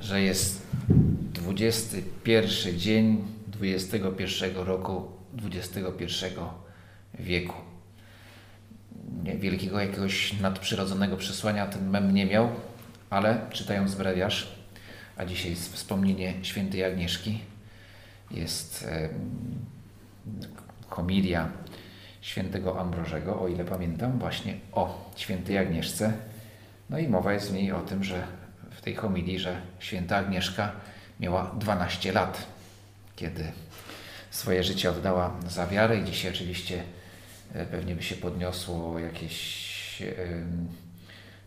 że jest 21 dzień 21 roku XXI wieku. Wielkiego jakiegoś nadprzyrodzonego przesłania ten mem nie miał, ale czytając brewiarz, a dzisiaj wspomnienie świętej Agnieszki, jest homilia świętego Ambrożego, o ile pamiętam, właśnie o świętej Agnieszce. No i mowa jest w niej o tym, że tej homilii, że święta Agnieszka miała 12 lat, kiedy swoje życie oddała za wiarę i dzisiaj oczywiście e, pewnie by się podniosło jakieś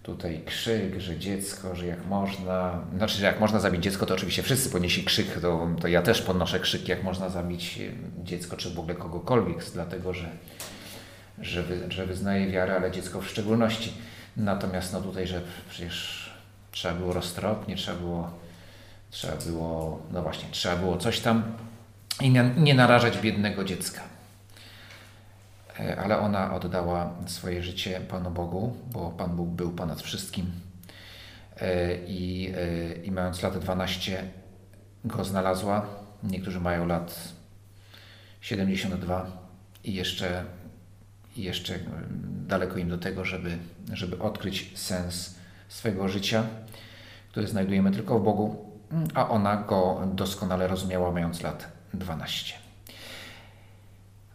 tutaj krzyk, że dziecko, że jak można, znaczy, jak można zabić dziecko, to oczywiście wszyscy podnieśli krzyk, to, to ja też podnoszę krzyk, jak można zabić dziecko, czy w ogóle kogokolwiek, dlatego, że, że, wy, że wyznaje wiarę, ale dziecko w szczególności. Natomiast no tutaj, że przecież trzeba było roztropnie, trzeba było, trzeba było, no właśnie, trzeba było coś tam i nie, narażać biednego dziecka. E, ale ona oddała swoje życie Panu Bogu, bo Pan Bóg był ponad wszystkim. E, I, e, i mając lat 12 go znalazła. Niektórzy mają lat 72 i jeszcze, jeszcze daleko im do tego, żeby, żeby odkryć sens swojego życia, który znajdujemy tylko w Bogu, a ona go doskonale rozumiała, mając lat 12.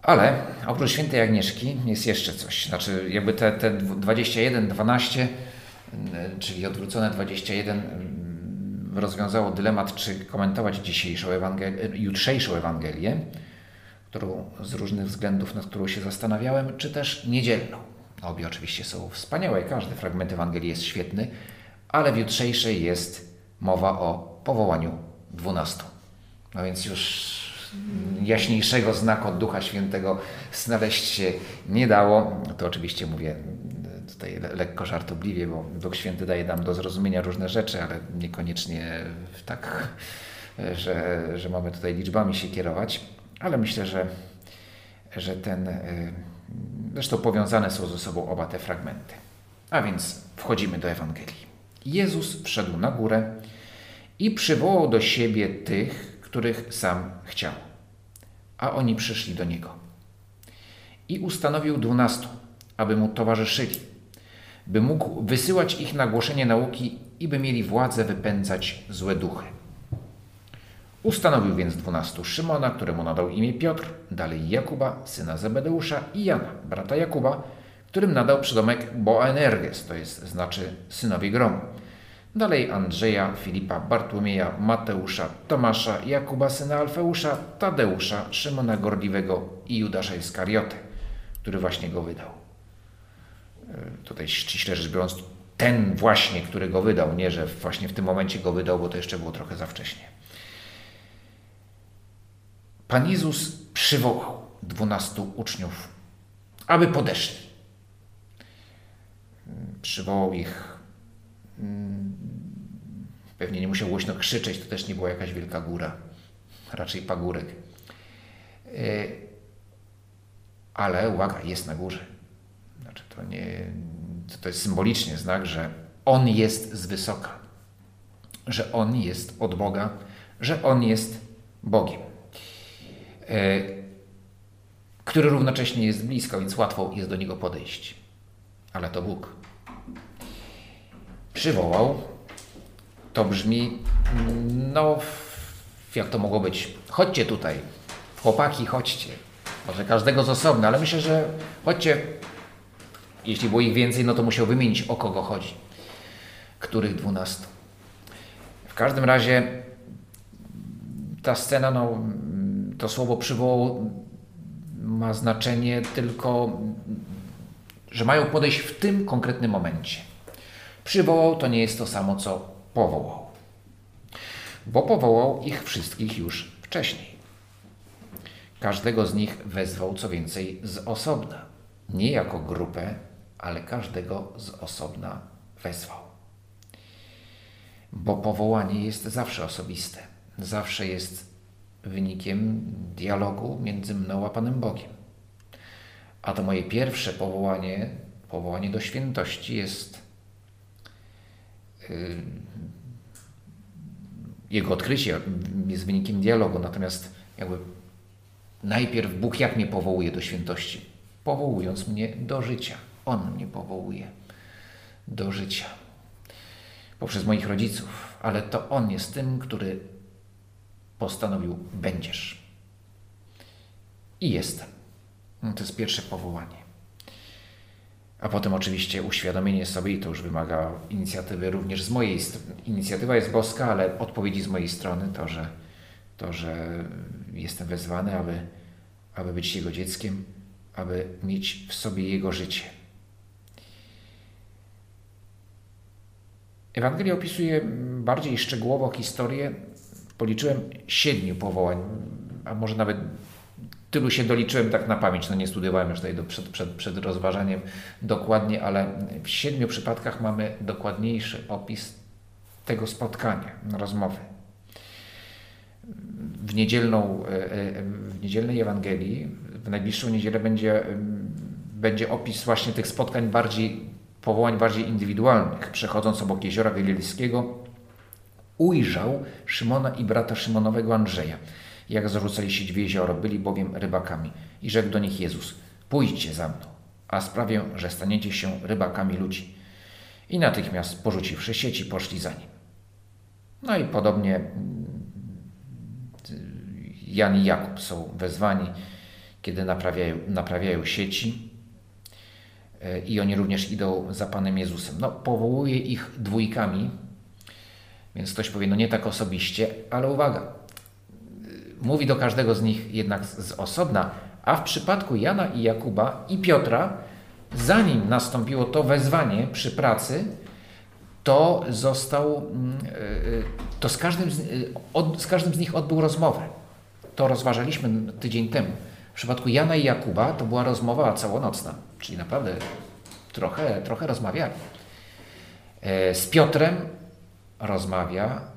Ale oprócz świętej Agnieszki jest jeszcze coś. Znaczy, jakby te, te 21, 12, czyli odwrócone 21, mm, rozwiązało dylemat, czy komentować dzisiejszą Ewangelię, jutrzejszą Ewangelię, którą z różnych względów, nad którą się zastanawiałem, czy też niedzielną. Obie oczywiście są wspaniałe, każdy fragment Ewangelii jest świetny, ale w jutrzejszej jest mowa o powołaniu dwunastu. No więc już jaśniejszego znaku od Ducha Świętego znaleźć się nie dało. To oczywiście mówię tutaj lekko żartobliwie, bo Duch Święty daje nam do zrozumienia różne rzeczy, ale niekoniecznie tak, że, że mamy tutaj liczbami się kierować. Ale myślę, że, że ten, y, zresztą powiązane są ze sobą oba te fragmenty. A więc wchodzimy do Ewangelii. Jezus wszedł na górę i przywołał do siebie tych, których sam chciał. A oni przyszli do niego. I ustanowił dwunastu, aby mu towarzyszyli, by mógł wysyłać ich na głoszenie nauki i by mieli władzę wypędzać złe duchy. Ustanowił więc dwunastu Szymona, któremu nadał imię Piotr, dalej Jakuba, syna Zebedeusza i Jana, brata Jakuba, którym nadał przydomek Boanerges, to jest znaczy synowie gromu Dalej Andrzeja, Filipa, Bartłomieja, Mateusza, Tomasza, Jakuba syna Alfeusza, Tadeusza, Szymona Gorliwego i Judasza Iskariotę, który właśnie go wydał. E, tutaj ściśle rzecz biorąc, ten właśnie, który go wydał, nie, że właśnie w tym momencie go wydał, bo to jeszcze było trochę za wcześnie. Pan Jezus przywołał dwunastu uczniów, aby podeszli. Przywołał ich Mm, pewnie nie musiał głośno krzyczeć, to też nie była jakaś wielka góra, raczej pagórek. E, ale uwaga, jest na górze. Znaczy to, nie, to jest symbolicznie znak, że On jest z wysoka, że On jest od Boga, że On jest Bogiem, który równocześnie jest blisko, więc łatwo jest do Niego podejść. Ale to Bóg przywołał, to brzmi, no, jak to mogło być? Chodźcie tutaj, chłopaki, chodźcie. Może każdego z osobna, ale myślę, że chodźcie. Jeśli było ich więcej, no to musiał wymienić, o kogo chodzi. Których dwunastu. W każdym razie ta scena, no, to słowo przywołał ma znaczenie tylko, że mają podejść w tym konkretnym momencie. Przywołał to nie jest to samo, co powołał. bo powołał ich wszystkich już wcześniej. Każdego z nich wezwał co więcej z osobna, nie jako grupę, ale każdego z osobna wezwał. Bo powołanie jest zawsze osobiste, zawsze jest wynikiem dialogu między mną a Panem Bogiem. A to moje pierwsze powołanie, powołanie do świętości jest yy, jego odkrycie jest wynikiem dialogu, natomiast jakby najpierw Bóg jak mnie powołuje do świętości? Powołując mnie do życia. On mnie powołuje do życia. Poprzez moich rodziców, ale to On jest tym, który postanowił będziesz. I jestem. No to jest pierwsze powołanie. A potem oczywiście uświadomienie sobie, i to już wymaga inicjatywy również z mojej strony. Inicjatywa jest boska, ale odpowiedzi z mojej strony to, że, to, że jestem wezwany, aby, aby być Jego dzieckiem, aby mieć w sobie Jego życie. Ewangelia opisuje bardziej szczegółowo historię. Policzyłem siedmiu powołań, a może nawet tylu się doliczyłem tak na pamięć, no nie studiowałem już tutaj do, przed, przed, przed rozważaniem dokładnie, ale w siedmiu przypadkach mamy dokładniejszy opis tego spotkania, rozmowy. W, niedzielną, e, e, w niedzielnej Ewangelii, w najbliższą niedzielę będzie, będzie opis właśnie tych spotkań bardziej, powołań bardziej indywidualnych. Przechodząc obok jeziora Galilejskiego, ujrzał Szymona i brata Szymonowego Andrzeja jak zarzucali się w jezioro, byli bowiem rybakami. I rzekł do nich Jezus, pójdźcie za mną, a sprawię, że staniecie się rybakami ludzi. I natychmiast porzuciwszy sieci, poszli za nim. No i podobnie mm, Jan i Jakub są wezwani, kiedy naprawiają, naprawiają sieci e, i oni również idą za Panem Jezusem. No, powołuje ich dwójkami, więc ktoś powie, no nie tak osobiście, ale uwaga, mówi do każdego z nich jednak z osobna, a w przypadku Jana i Jakuba i Piotra, zanim nastąpiło to wezwanie przy pracy, to został, mm, e, e, to z każdym z, e, z każdym z nich odbył rozmowę. To rozważaliśmy tydzień temu. W przypadku Jana i Jakuba to była rozmowa całonocna, czyli naprawdę trochę, trochę rozmawiali. Z Piotrem rozmawia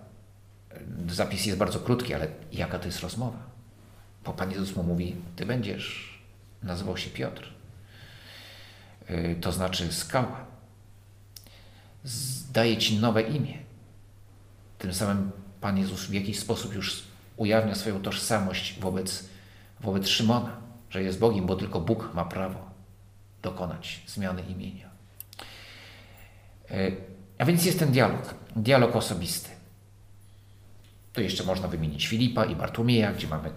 zapis jest bardzo krótki, ale jaka to jest rozmowa? Bo Pan Jezus mu mówi, ty będziesz, nazywał się Piotr. Y, to znaczy skała. Daje ci nowe imię. Tym samym Pan Jezus w jakiś sposób już ujawnia swoją tożsamość wobec, wobec Szymona, że jest Bogiem, bo tylko Bóg ma prawo dokonać zmiany imienia. A więc jest ten dialog, dialog osobisty. To jeszcze można wymienić Filipa i Bartłomieja, gdzie mamy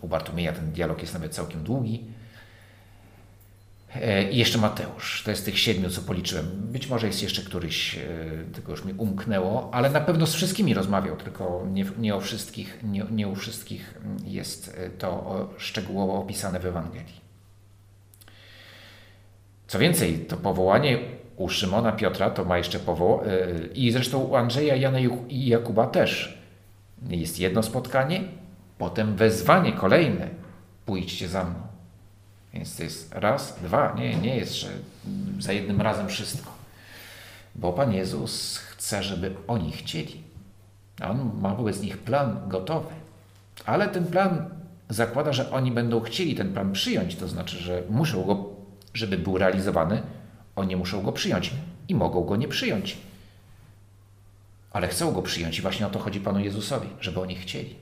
u Bartłomieja ten dialog jest nawet całkiem długi. E, I jeszcze Mateusz, to jest tych siedmiu, co policzyłem. Być może jest jeszcze któryś, e, tylko już mi umknęło, ale na pewno z wszystkimi rozmawiał, tylko nie, nie o wszystkich, nie, nie u wszystkich jest e, to szczegółowo opisane w Ewangelii. Co więcej, to powołanie u Szymona Piotra to ma jeszcze powołanie, i zresztą u Andrzeja, Jana i Jakuba też jest jedno spotkanie, potem wezwanie kolejne. Pójdźcie za mną. Więc to jest raz, dwa. Nie, nie jest, że za jednym razem wszystko. Bo Pan Jezus chce, żeby oni chcieli. On ma wobec nich plan gotowy. Ale ten plan zakłada, że oni będą chcieli ten plan przyjąć. To znaczy, że muszą go, żeby był realizowany, oni muszą go przyjąć i mogą go nie przyjąć ale chcą go przyjąć i właśnie o to chodzi Panu Jezusowi, żeby oni chcieli,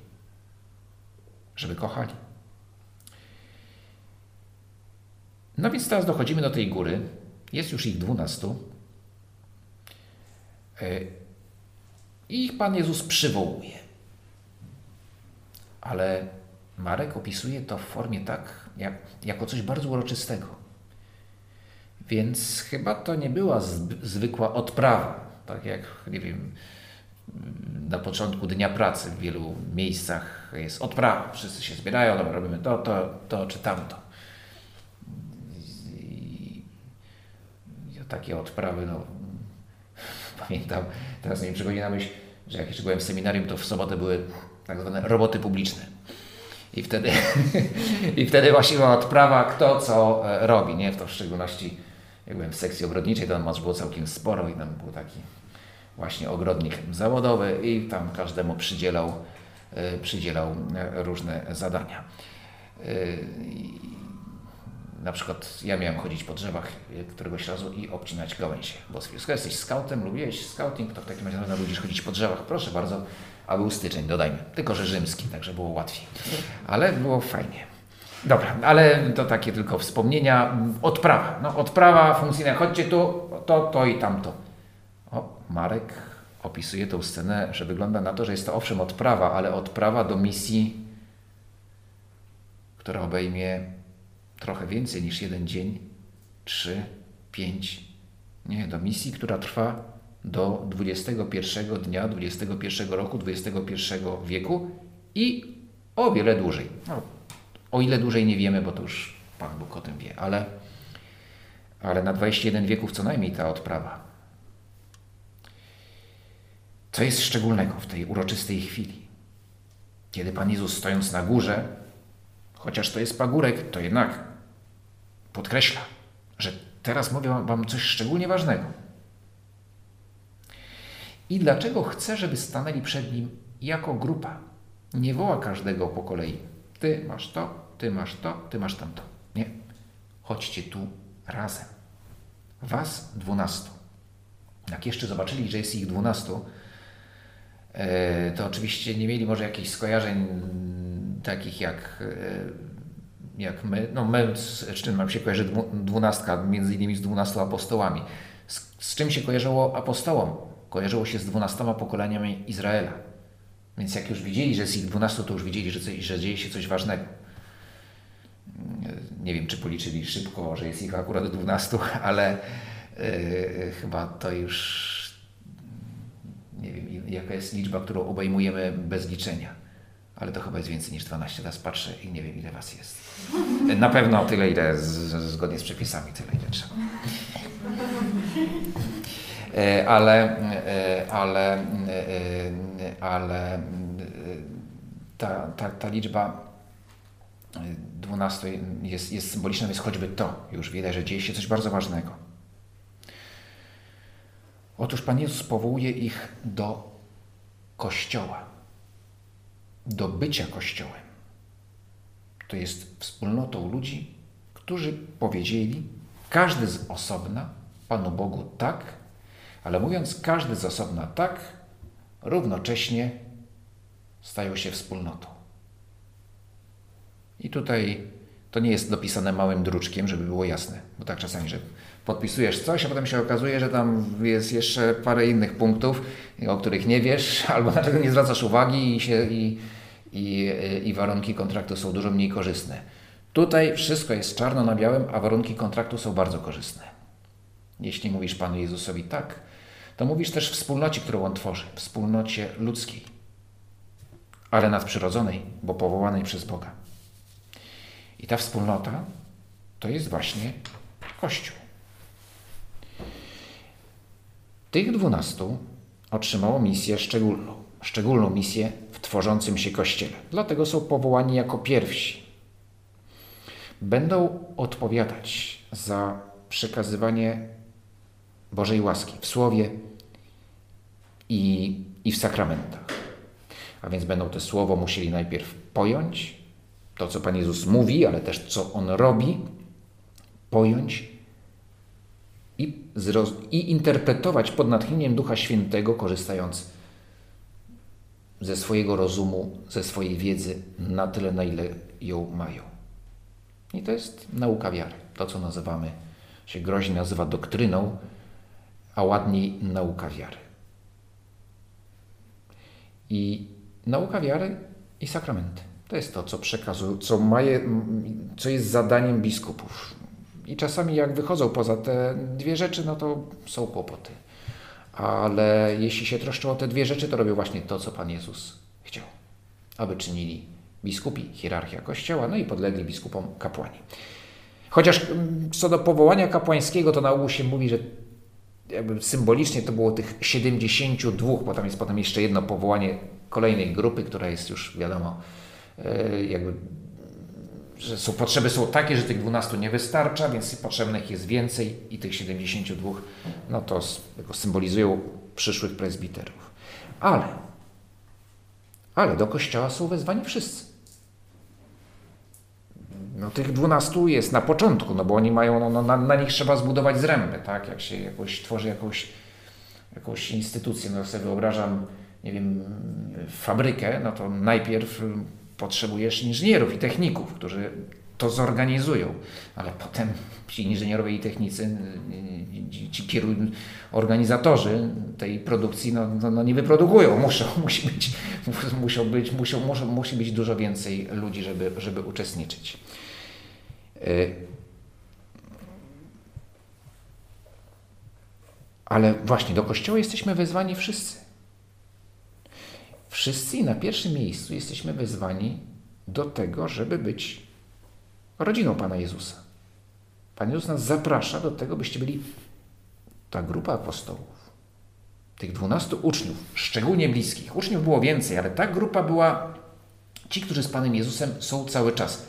żeby kochali. No więc teraz dochodzimy do tej góry. Jest już ich dwunastu. E, I ich Pan Jezus przywołuje. Ale Marek opisuje to w formie tak, jak, jako coś bardzo uroczystego. Więc chyba to nie była zwykła odprawa, tak jak, nie wiem, na początku dnia pracy w wielu miejscach jest odprawa. Wszyscy się zbierają, dobra, robimy to, to, to czy tamto. I, i takie odprawy, no pamiętam, teraz mi przychodzi na myśl, że jak jeszcze byłem w seminarium, to w sobotę były tak zwane roboty publiczne. I wtedy, I wtedy właśnie była odprawa, kto co e, robi, nie? W to w szczególności, jak byłem w sekcji ogrodniczej, to nas było całkiem sporo i tam był taki właśnie ogrodnik zawodowy i tam każdemu przydzielał, e, przydzielał e, różne zadania. Na przykład ja miałem chodzić po drzewach któregoś razu i obcinać gałęzie. Bo skoro jesteś scoutem, lubiłeś scouting, to w takim razie lubisz chodzić po drzewach. Proszę bardzo, a był styczeń, dodajmy. Tylko, że rzymski, także było łatwiej. Ale było fajnie. Dobra, ale to takie tylko wspomnienia. Odprawa. No, odprawa funkcyjna. Chodźcie tu, to, to i tamto. O, Marek opisuje tą scenę, że wygląda na to, że jest to owszem odprawa, ale odprawa do misji, która obejmie trochę więcej niż jeden dzień, trzy, pięć. Nie, do misji, która trwa do 21 dnia, 21 roku, 21 wieku i o wiele dłużej. O ile dłużej nie wiemy, bo to już Pan Bóg o tym wie, ale, ale na 21 wieków co najmniej ta odprawa. Co jest szczególnego w tej uroczystej chwili? Kiedy Pan Jezus stojąc na górze, chociaż to jest pagórek, to jednak podkreśla, że teraz mówię Wam coś szczególnie ważnego. I dlaczego chce, żeby stanęli przed Nim jako grupa? Nie woła każdego po kolei. Ty masz to, ty masz to, ty masz tamto. Nie. Chodźcie tu razem. Was dwunastu. Jak jeszcze zobaczyli, że jest ich dwunastu, e, to oczywiście nie mieli może jakichś skojarzeń takich jak, e, jak my. No my, z czym nam się kojarzy dwunastka, między innymi z dwunastu apostołami. Z, z czym się kojarzyło apostołom? Kojarzyło się z dwunastoma pokoleniami Izraela. Więc jak już widzieli, że jest ich dwunastu, to już widzieli, że, że dzieje się coś ważnego. Nie wiem, czy policzyli szybko, że jest ich akurat dwunastu, ale yy, chyba to już nie wiem, jaka jest liczba, którą obejmujemy bez liczenia ale to chyba jest więcej niż 12. Teraz patrzę i nie wiem, ile was jest. Na pewno tyle, ile z, zgodnie z przepisami, tyle, ile trzeba. E, ale, ale, ale ta, ta, ta liczba 12 jest, jest symboliczna, więc choćby to już widać, że dzieje się coś bardzo ważnego. Otóż Pan Jezus powołuje ich do Kościoła do bycia Kościołem. To jest wspólnotą ludzi, którzy powiedzieli, każdy z osobna Panu Bogu tak, ale mówiąc każdy z osobna tak, równocześnie stają się wspólnotą. I tutaj to nie jest dopisane małym druczkiem, żeby było jasne, bo tak czasami, że podpisujesz coś, a potem się okazuje, że tam jest jeszcze parę innych punktów, o których nie wiesz, albo na czego nie zwracasz uwagi i, się, i, i, i warunki kontraktu są dużo mniej korzystne. Tutaj wszystko jest czarno na białym, a warunki kontraktu są bardzo korzystne. Jeśli mówisz Panu Jezusowi tak, to mówisz też wspólnocie, którą On tworzy, wspólnocie ludzkiej, ale nadprzyrodzonej, bo powołanej przez Boga. I ta wspólnota to jest właśnie Kościół. Tych dwunastu otrzymało misję szczególną, szczególną misję w tworzącym się Kościele. Dlatego są powołani jako pierwsi. Będą odpowiadać za przekazywanie Bożej łaski w słowie i, i w sakramentach. A więc będą to słowo musieli najpierw pojąć, to co Pan Jezus mówi, ale też co On robi, pojąć i, i interpretować pod natchnieniem Ducha Świętego, korzystając ze swojego rozumu, ze swojej wiedzy na tyle, na ile ją mają. I to jest nauka wiary. To, co nazywamy, się groźnie nazywa doktryną, a ładniej nauka wiary. I nauka wiary i sakramenty. To jest to, co przekazują, co, maje, co jest zadaniem biskupów. I czasami jak wychodzą poza te dwie rzeczy, no to są kłopoty. Ale jeśli się troszczą o te dwie rzeczy, to robią właśnie to, co Pan Jezus chciał. Aby czynili biskupi, hierarchia Kościoła, no i podlegli biskupom kapłani. Chociaż mm, co do powołania kapłańskiego, to na ogół się mówi, że symbolicznie to było tych 72, bo tam jest potem jeszcze jedno powołanie kolejnej grupy, która jest już wiadomo, jakby, że są, potrzeby są takie, że tych 12 nie wystarcza, więc potrzebnych jest więcej i tych 72, no to symbolizują przyszłych prezbiterów. Ale, ale do kościoła są wezwani wszyscy. No, tych dwunastu jest na początku, no bo oni mają, no, no na, na, nich trzeba zbudować zręby, tak? Jak się jakoś tworzy jakąś, jakąś instytucję, no sobie wyobrażam, nie wiem, fabrykę, no to najpierw potrzebujesz inżynierów i techników, którzy to zorganizują, ale potem ci inżynierowie i technicy, ci kieruj, organizatorzy tej produkcji no, no, no, nie wyprodukują, muszą, musi być, muszą być, muszą, muszą, musi być dużo więcej ludzi, żeby, żeby uczestniczyć. Y, ale właśnie do Kościoła jesteśmy wezwani wszyscy. Wszyscy na pierwszym miejscu jesteśmy wezwani do tego, żeby być rodziną Pana Jezusa. Pan Jezus nas zaprasza do tego, byście byli ta grupa apostołów, tych dwunastu uczniów, szczególnie bliskich. Uczniów było więcej, ale ta grupa była ci, którzy z Panem Jezusem są cały czas.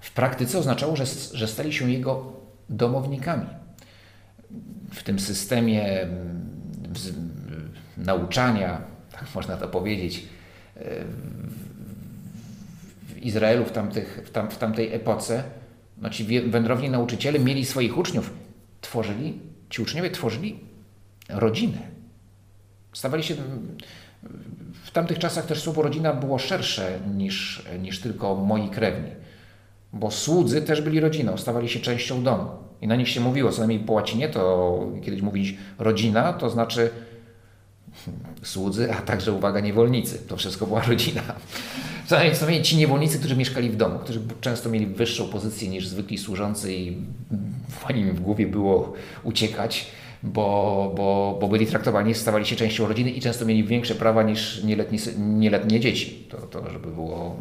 W praktyce oznaczało, że, że stali się Jego domownikami. W tym systemie nauczania, można to powiedzieć, w Izraelu w, tamtych, w, tam, w tamtej epoce, no ci wędrowni nauczyciele mieli swoich uczniów, tworzyli, ci uczniowie tworzyli rodziny. Stawali się w tamtych czasach też słowo rodzina było szersze niż, niż tylko moi krewni, bo słudzy też byli rodziną, stawali się częścią domu. I na nich się mówiło, co najmniej po łacinie, to kiedyś mówić rodzina, to znaczy słudzy, a także, uwaga, niewolnicy. To wszystko była rodzina. Co najmniej ci niewolnicy, którzy mieszkali w domu, którzy często mieli wyższą pozycję niż zwykli służący i pani w głowie było uciekać, bo, bo, bo byli traktowani, stawali się częścią rodziny i często mieli większe prawa niż nieletnie, nieletnie dzieci. To, to żeby było...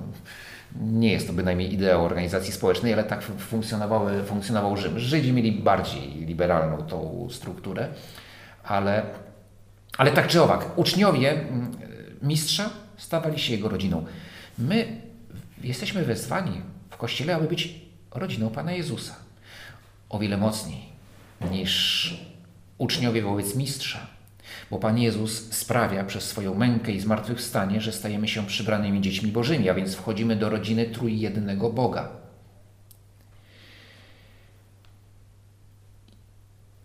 Nie jest to bynajmniej ideał organizacji społecznej, ale tak funkcjonowały, funkcjonował Rzym. Żydzi mieli bardziej liberalną tą strukturę, ale, ale tak czy owak, uczniowie mm, mistrza stawali się jego rodziną. My jesteśmy wezwani w Kościele, aby być rodziną Pana Jezusa. O wiele mocniej niż uczniowie wobec mistrza. Bo Pan Jezus sprawia przez swoją mękę i zmartwychwstanie, że stajemy się przybranymi dziećmi Bożymi, a więc wchodzimy do rodziny trójjednego Boga.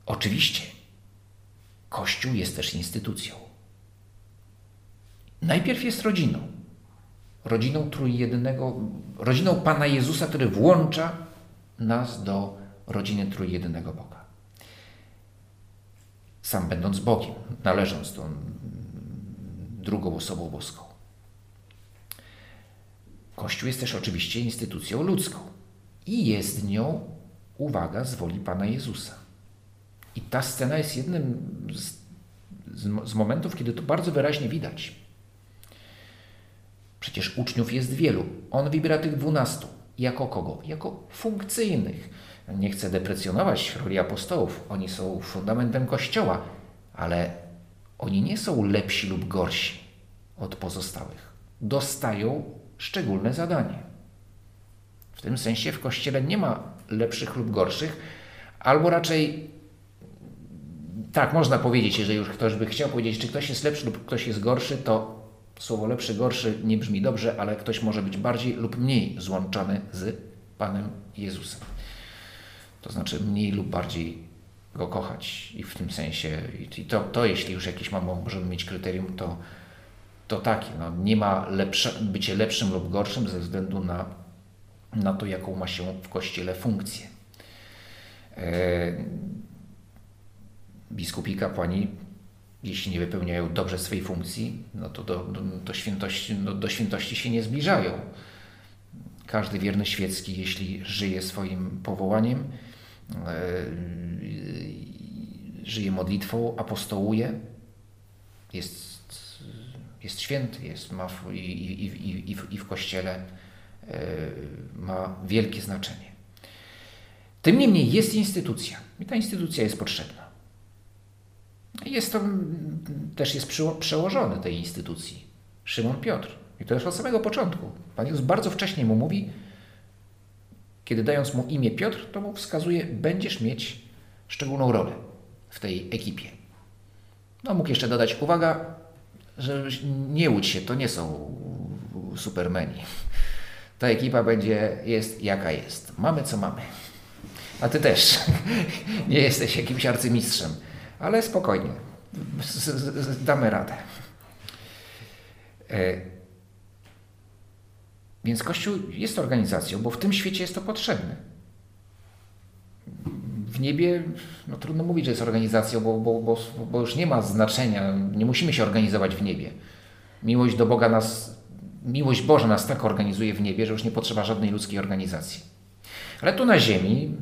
Oczywiście, Kościół jest też instytucją. Najpierw jest rodziną, rodziną trójjednego, rodziną Pana Jezusa, który włącza nas do rodziny trójjednego Boga. Sam będąc Bogiem, należąc do drugą osobą boską. Kościół jest też oczywiście instytucją ludzką i jest nią, uwaga, z woli Pana Jezusa. I ta scena jest jednym z, z, z momentów, kiedy to bardzo wyraźnie widać. Przecież uczniów jest wielu. On wybiera tych dwunastu. Jako kogo? Jako funkcyjnych. Nie chcę deprecjonować roli apostołów. Oni są fundamentem Kościoła, ale oni nie są lepsi lub gorsi od pozostałych. Dostają szczególne zadanie. W tym sensie w Kościele nie ma lepszych lub gorszych, albo raczej tak można powiedzieć, jeżeli już ktoś by chciał powiedzieć, czy ktoś jest lepszy lub ktoś jest gorszy, to słowo lepszy, gorszy nie brzmi dobrze, ale ktoś może być bardziej lub mniej złączony z Panem Jezusem. To znaczy mniej lub bardziej Go kochać i w tym sensie, i to, to jeśli już jakieś mamy, możemy mieć kryterium, to, to takie, no, nie ma lepsze, bycie lepszym lub gorszym ze względu na, na to, jaką ma się w Kościele funkcję. E, biskupi kapłani jeśli nie wypełniają dobrze swej funkcji, no to do, do, do, świętości, no do świętości się nie zbliżają. Każdy wierny świecki, jeśli żyje swoim powołaniem, e, żyje modlitwą, apostołuje, jest, jest święty, jest, ma w, i, i, i, i, w, i w Kościele e, ma wielkie znaczenie. Tym niemniej jest instytucja i ta instytucja jest potrzebna. Jest to też jest przełożony tej instytucji. Szymon Piotr. I to już od samego początku. Pan Jezus bardzo wcześnie mu mówi, kiedy dając mu imię Piotr, to mu wskazuje, będziesz mieć szczególną rolę w tej ekipie. No mógł jeszcze dodać, uwaga, że nie łudź się, to nie są supermeni. Ta ekipa będzie, jest jaka jest. Mamy co mamy. A ty też nie jesteś jakimś arcymistrzem, ale spokojnie, damy radę. E, więc Kościół jest organizacją, bo w tym świecie jest to potrzebne. W niebie, no trudno mówić, że jest organizacją, bo, bo, bo, bo już nie ma znaczenia, nie musimy się organizować w niebie. Miłość do Boga nas, miłość Boża nas tak organizuje w niebie, że już nie potrzeba żadnej ludzkiej organizacji. Ale tu na ziemi,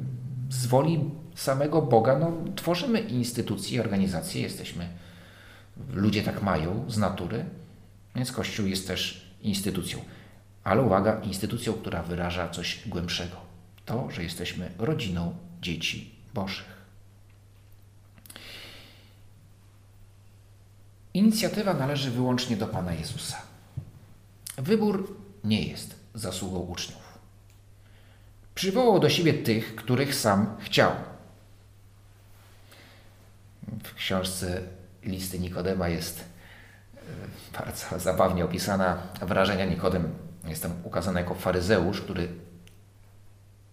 z woli samego Boga, no, tworzymy instytucje, organizacje, jesteśmy, ludzie tak mają z natury, więc Kościół jest też instytucją. Ale uwaga, instytucją, która wyraża coś głębszego. To, że jesteśmy rodziną dzieci Bożych. Inicjatywa należy wyłącznie do Pana Jezusa. Wybór nie jest zasługą uczniów. Przywołał do siebie tych, których sam chciał. W książce Listy Nikodema jest e, bardzo zabawnie opisana wrażenia Nikodem. Jest tam ukazany jako faryzeusz, który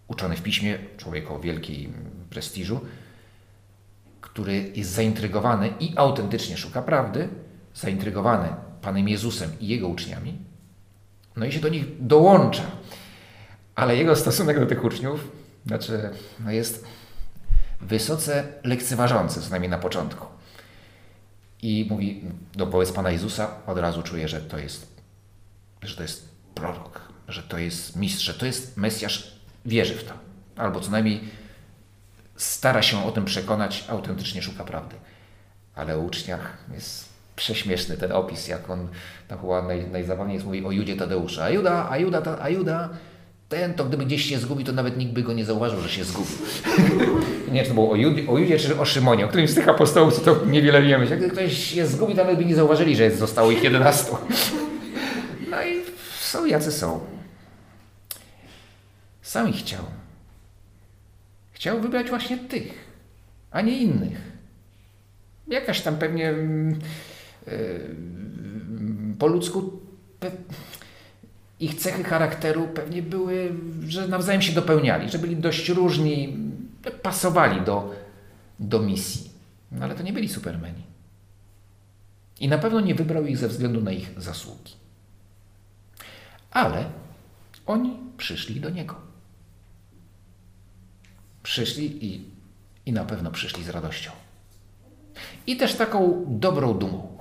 uczony w piśmie, człowiek o wielkim prestiżu, który jest zaintrygowany i autentycznie szuka prawdy, zaintrygowany Panem Jezusem i Jego uczniami, no i się do nich dołącza. Ale jego stosunek do tych uczniów znaczy, no jest wysoce lekceważący, co najmniej na początku. I mówi do wobec Pana Jezusa, od razu czuje, że to jest, że to jest prorok, że to jest mistrz, że to jest Mesjasz, wierzy w to. Albo co najmniej stara się o tym przekonać, autentycznie szuka prawdy. Ale o uczniach jest prześmieszny ten opis, jak on tam chyba naj, najzabawniej jest mówi o Judzie Tadeusza. A Juda, a Juda, a Juda, ten to gdyby gdzieś się zgubił, to nawet nikt by go nie zauważył, że się zgubił. nie, czy to było o Judzie, o Judzie czy o Szymonie, o którymś z tych apostołów, to niewiele wiemy. Jak ktoś się zgubił, to nawet by nie zauważyli, że zostało ich 11. no i są jacy są. Sam ich chciał. Chciał wybrać właśnie tych, a nie innych. Jakaś tam pewnie yy, po ludzku ich cechy charakteru pewnie były, że nawzajem się dopełniali, że byli dość różni, pasowali do, do misji. No ale to nie byli supermeni. I na pewno nie wybrał ich ze względu na ich zasługi. Ale oni przyszli do Niego. Przyszli i, i na pewno przyszli z radością. I też taką dobrą dumą.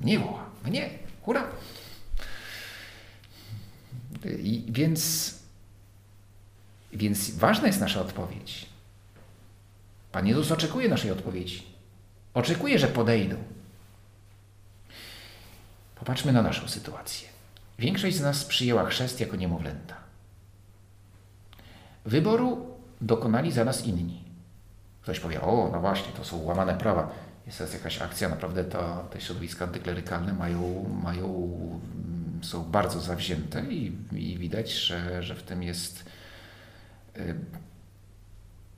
Nie woła, mnie, hurra! I więc, więc ważna jest nasza odpowiedź. Pan Jezus oczekuje naszej odpowiedzi. Oczekuje, że podejdą. Popatrzmy na naszą sytuację. Większość z nas przyjęła chrzest jako niemowlęta. Wyboru dokonali za nas inni. Ktoś powie, o, no właśnie, to są łamane prawa. Jest teraz jakaś akcja, naprawdę to, te środowiska antyklerykalne mają, mają są bardzo zawzięte i, i widać, że, że w tym jest y,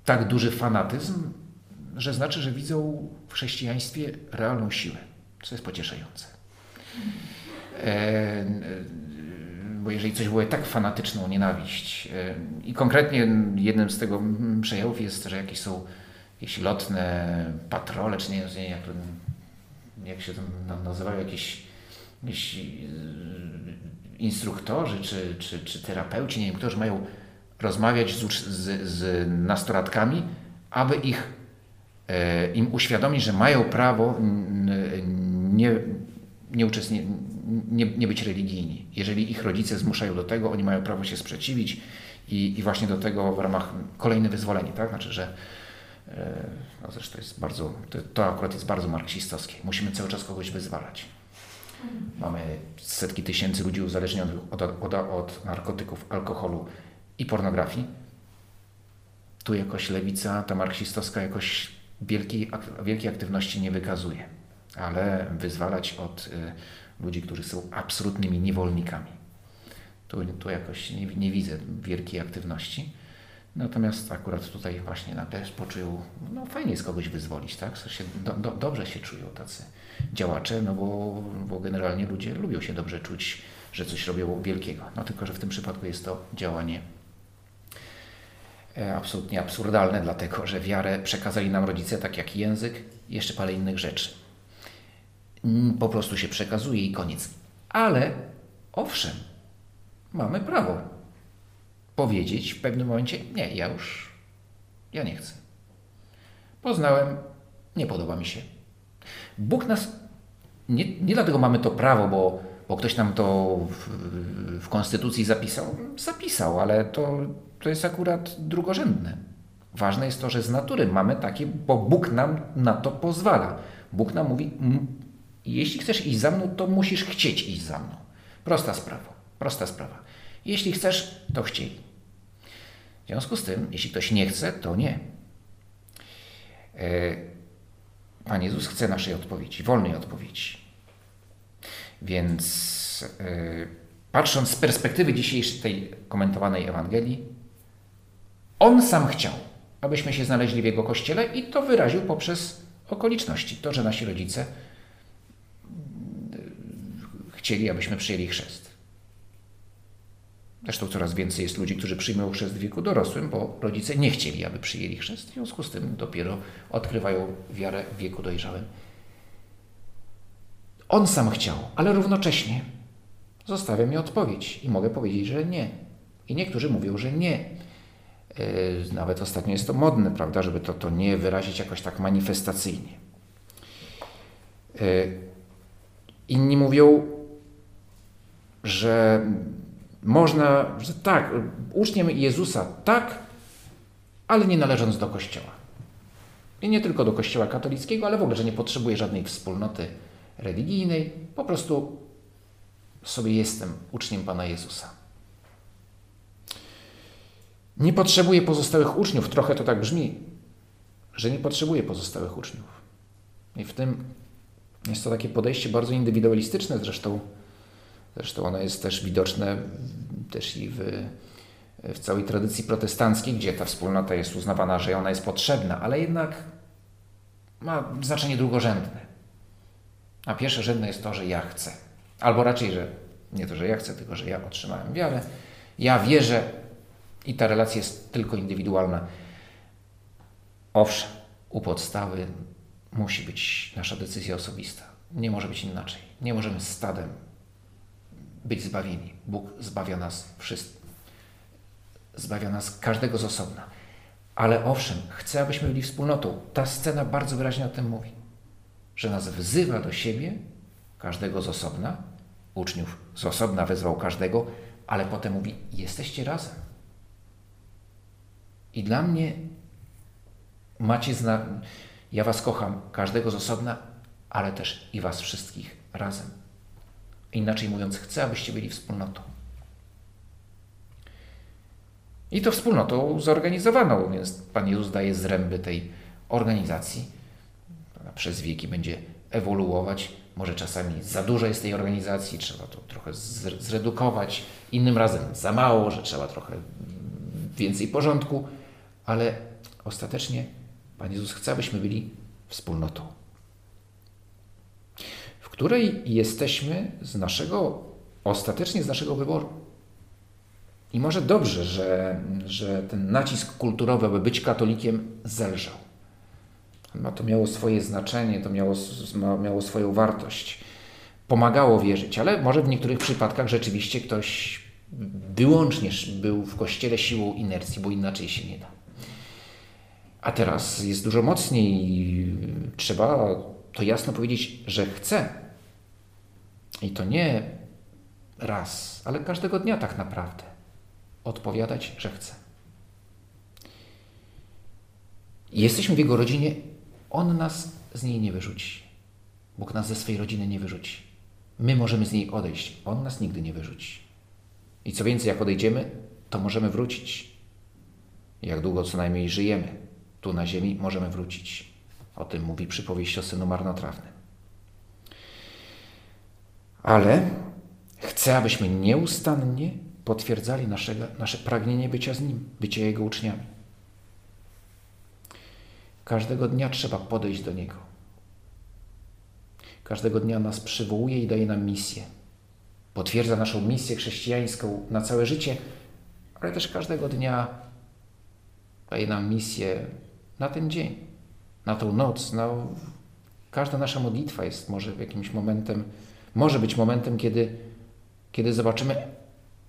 tak duży fanatyzm, że znaczy, że widzą w chrześcijaństwie realną siłę, co jest pocieszające. E, bo jeżeli coś było tak fanatyczną nienawiść e, i konkretnie jednym z tego przejawów jest, że jakieś są jakieś lotne patrole, czy nie wiem jak, jak się to nazywają, jakieś, jakieś instruktorzy czy, czy, czy terapeuci, nie wiem, którzy mają rozmawiać z, z, z nastolatkami, aby ich, e, im uświadomić, że mają prawo nie, nie, uczestni- nie, nie być religijni. Jeżeli ich rodzice zmuszają do tego, oni mają prawo się sprzeciwić i, i właśnie do tego w ramach kolejne wyzwolenie, tak? Znaczy, że e, no zresztą jest bardzo, to, to akurat jest bardzo marksistowskie. Musimy cały czas kogoś wyzwalać. Mamy setki tysięcy ludzi uzależnionych od, od, od narkotyków, alkoholu i pornografii. Tu jakoś lewica, ta marksistowska, jakoś wielkiej, wielkiej aktywności nie wykazuje, ale wyzwalać od y, ludzi, którzy są absolutnymi niewolnikami. Tu, tu jakoś nie, nie widzę wielkiej aktywności. Natomiast akurat tutaj właśnie nagle poczują, no fajnie jest kogoś wyzwolić, tak? Sensie do, do, dobrze się czują tacy działacze, no bo, bo generalnie ludzie lubią się dobrze czuć, że coś robią wielkiego. No tylko, że w tym przypadku jest to działanie e, absolutnie absurdalne, dlatego że wiarę przekazali nam rodzice tak jak język jeszcze parę innych rzeczy. Mm, po prostu się przekazuje i koniec. Ale owszem, mamy prawo powiedzieć w pewnym momencie: Nie, ja już, ja nie chcę. Poznałem, nie podoba mi się. Bóg nas, nie, nie dlatego mamy to prawo, bo, bo ktoś nam to w, w konstytucji zapisał. Zapisał, ale to, to jest akurat drugorzędne. Ważne jest to, że z natury mamy takie, bo Bóg nam na to pozwala. Bóg nam mówi: Jeśli chcesz iść za mną, to musisz chcieć iść za mną. Prosta sprawa. Prosta sprawa. Jeśli chcesz, to chciej. W związku z tym, jeśli ktoś nie chce, to nie. E, Pan Jezus chce naszej odpowiedzi, wolnej odpowiedzi. Więc e, patrząc z perspektywy dzisiejszej tej komentowanej Ewangelii, On sam chciał, abyśmy się znaleźli w Jego Kościele i to wyraził poprzez okoliczności. To, że nasi rodzice chcieli, abyśmy przyjęli chrzest. Zresztą coraz więcej jest ludzi, którzy przyjmują chrzest w wieku dorosłym, bo rodzice nie chcieli, aby przyjęli chrzest. W związku z tym dopiero odkrywają wiarę w wieku dojrzałym. On sam chciał, ale równocześnie zostawia mi odpowiedź i mogę powiedzieć, że nie. I niektórzy mówią, że nie. Yy, nawet ostatnio jest to modne, prawda, żeby to, to nie wyrazić jakoś tak manifestacyjnie. Yy, inni mówią, że można, że tak, uczniem Jezusa tak, ale nie należąc do Kościoła. I nie tylko do Kościoła katolickiego, ale w ogóle, że nie potrzebuje żadnej wspólnoty religijnej, po prostu sobie jestem uczniem Pana Jezusa. Nie potrzebuję pozostałych uczniów, trochę to tak brzmi, że nie potrzebuję pozostałych uczniów. I w tym jest to takie podejście bardzo indywidualistyczne, zresztą Zresztą ono jest też widoczne też i w, w całej tradycji protestanckiej, gdzie ta wspólnota jest uznawana, że ona jest potrzebna, ale jednak ma znaczenie drugorzędne. A pierwszorzędne jest to, że ja chcę. Albo raczej, że nie to, że ja chcę, tylko że ja otrzymałem wiarę. Ja wierzę i ta relacja jest tylko indywidualna. Owszem, u podstawy musi być nasza decyzja osobista. Nie może być inaczej. Nie możemy stadem być zbawieni. Bóg zbawia nas wszystkich. Zbawia nas każdego z osobna. Ale owszem, chce, abyśmy byli wspólnotą. Ta scena bardzo wyraźnie o tym mówi. Że nas wzywa do siebie, każdego z osobna, uczniów z osobna wezwał każdego, ale potem mówi: Jesteście razem. I dla mnie macie zna. Ja Was kocham, każdego z osobna, ale też i Was wszystkich razem. Inaczej mówiąc, chcę, abyście byli wspólnotą. I to wspólnotą zorganizowaną, więc Pan Jezus daje zręby tej organizacji. Przez wieki będzie ewoluować. Może czasami za dużo jest tej organizacji, trzeba to trochę zredukować. Innym razem za mało, że trzeba trochę więcej porządku, ale ostatecznie Pan Jezus chce, abyśmy byli wspólnotą której jesteśmy z naszego, ostatecznie z naszego wyboru. I może dobrze, że, że ten nacisk kulturowy, aby być katolikiem, zelżał. No, to miało swoje znaczenie, to miało, miało swoją wartość. Pomagało wierzyć, ale może w niektórych przypadkach rzeczywiście ktoś wyłącznie był w kościele siłą inercji, bo inaczej się nie da. A teraz jest dużo mocniej. Trzeba to jasno powiedzieć, że chce i to nie raz, ale każdego dnia tak naprawdę odpowiadać, że chce. Jesteśmy w Jego rodzinie, On nas z niej nie wyrzuci. Bóg nas ze swojej rodziny nie wyrzuci. My możemy z niej odejść, On nas nigdy nie wyrzuci. I co więcej, jak odejdziemy, to możemy wrócić. Jak długo co najmniej żyjemy tu na ziemi, możemy wrócić. O tym mówi przypowieść o synu marnotrawnym. Ale chcę, abyśmy nieustannie potwierdzali naszego, nasze pragnienie bycia z Nim, bycia Jego uczniami. Każdego dnia trzeba podejść do Niego. Każdego dnia nas przywołuje i daje nam misję. Potwierdza naszą misję chrześcijańską na całe życie, ale też każdego dnia daje nam misję na ten dzień, na tą noc. No, każda nasza modlitwa jest może jakimś momentem, może być momentem, kiedy, kiedy zobaczymy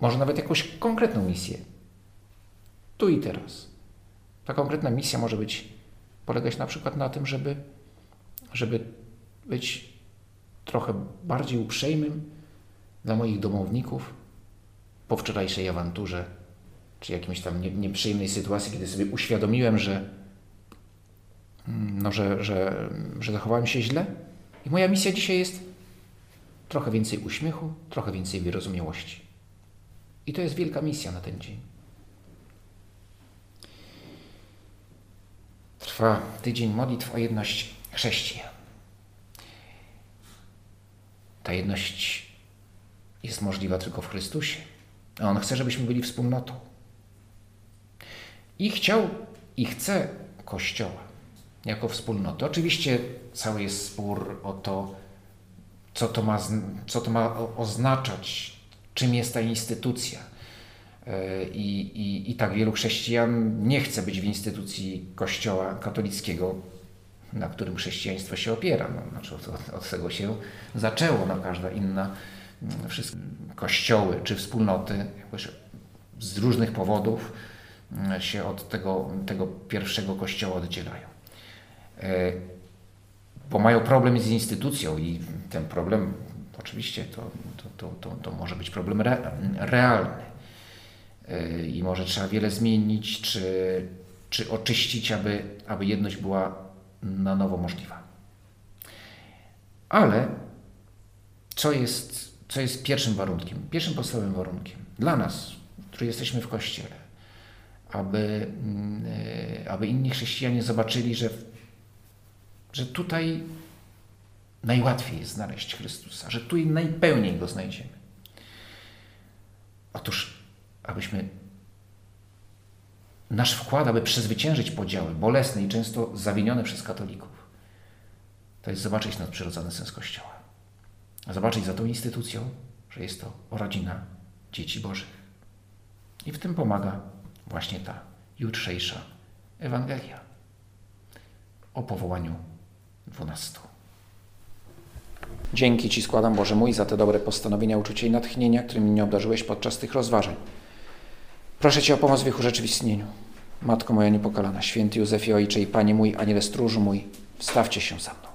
może nawet jakąś konkretną misję. Tu i teraz. Ta konkretna misja może być polegać na przykład na tym, żeby, żeby być trochę bardziej uprzejmym dla moich domowników po wczorajszej awanturze, czy jakimś tam nie, nieprzyjemnej sytuacji, kiedy sobie uświadomiłem, że, no, że, że, że zachowałem się źle. I moja misja dzisiaj jest trochę więcej uśmiechu, trochę więcej wyrozumiałości. I to jest wielka misja na ten dzień. Trwa tydzień modlitw o jedność chrześcijan. Ta jedność jest możliwa tylko w Chrystusie. A On chce, żebyśmy byli wspólnotą. I chciał i chce Kościoła jako wspólnoty. Oczywiście cały jest spór o to, co to ma, co to ma oznaczać, czym jest ta instytucja. E, I, i, I tak wielu chrześcijan nie chce być w instytucji Kościoła katolickiego, na którym chrześcijaństwo się opiera. No, znaczy od, od tego się zaczęło. No, każda inna, mm, wszystkie kościoły czy wspólnoty z różnych powodów mm, się od tego, tego pierwszego kościoła oddzielają. Bo mają problem z instytucją i ten problem oczywiście to, to, to, to, może być problem re, realny i może trzeba wiele zmienić, czy, czy oczyścić, aby, aby jedność była na nowo możliwa. Ale co jest, co jest pierwszym warunkiem, pierwszym podstawowym warunkiem dla nas, którzy jesteśmy w Kościele, aby, mm, aby inni chrześcijanie zobaczyli, że, że tutaj najłatwiej jest znaleźć Chrystusa, że tu najpełniej Go znajdziemy. Otóż abyśmy nasz wkład, aby przezwyciężyć podziały bolesne i często zawinione przez katolików, to jest zobaczyć nadprzyrodzony sens Kościoła. Zobaczyć za tą instytucją, że jest to rodzina dzieci Bożych. I w tym pomaga właśnie ta jutrzejsza Ewangelia o powołaniu dwunastu. Dzięki Ci składam, Boże mój, za te dobre postanowienia, uczucie i natchnienia, którymi mnie obdarzyłeś podczas tych rozważań. Proszę Cię o pomoc w ich urzeczywistnieniu. Matko moja niepokalana, święty Józefie Ojcze i Panie mój, aniele stróżu mój, wstawcie się za mną.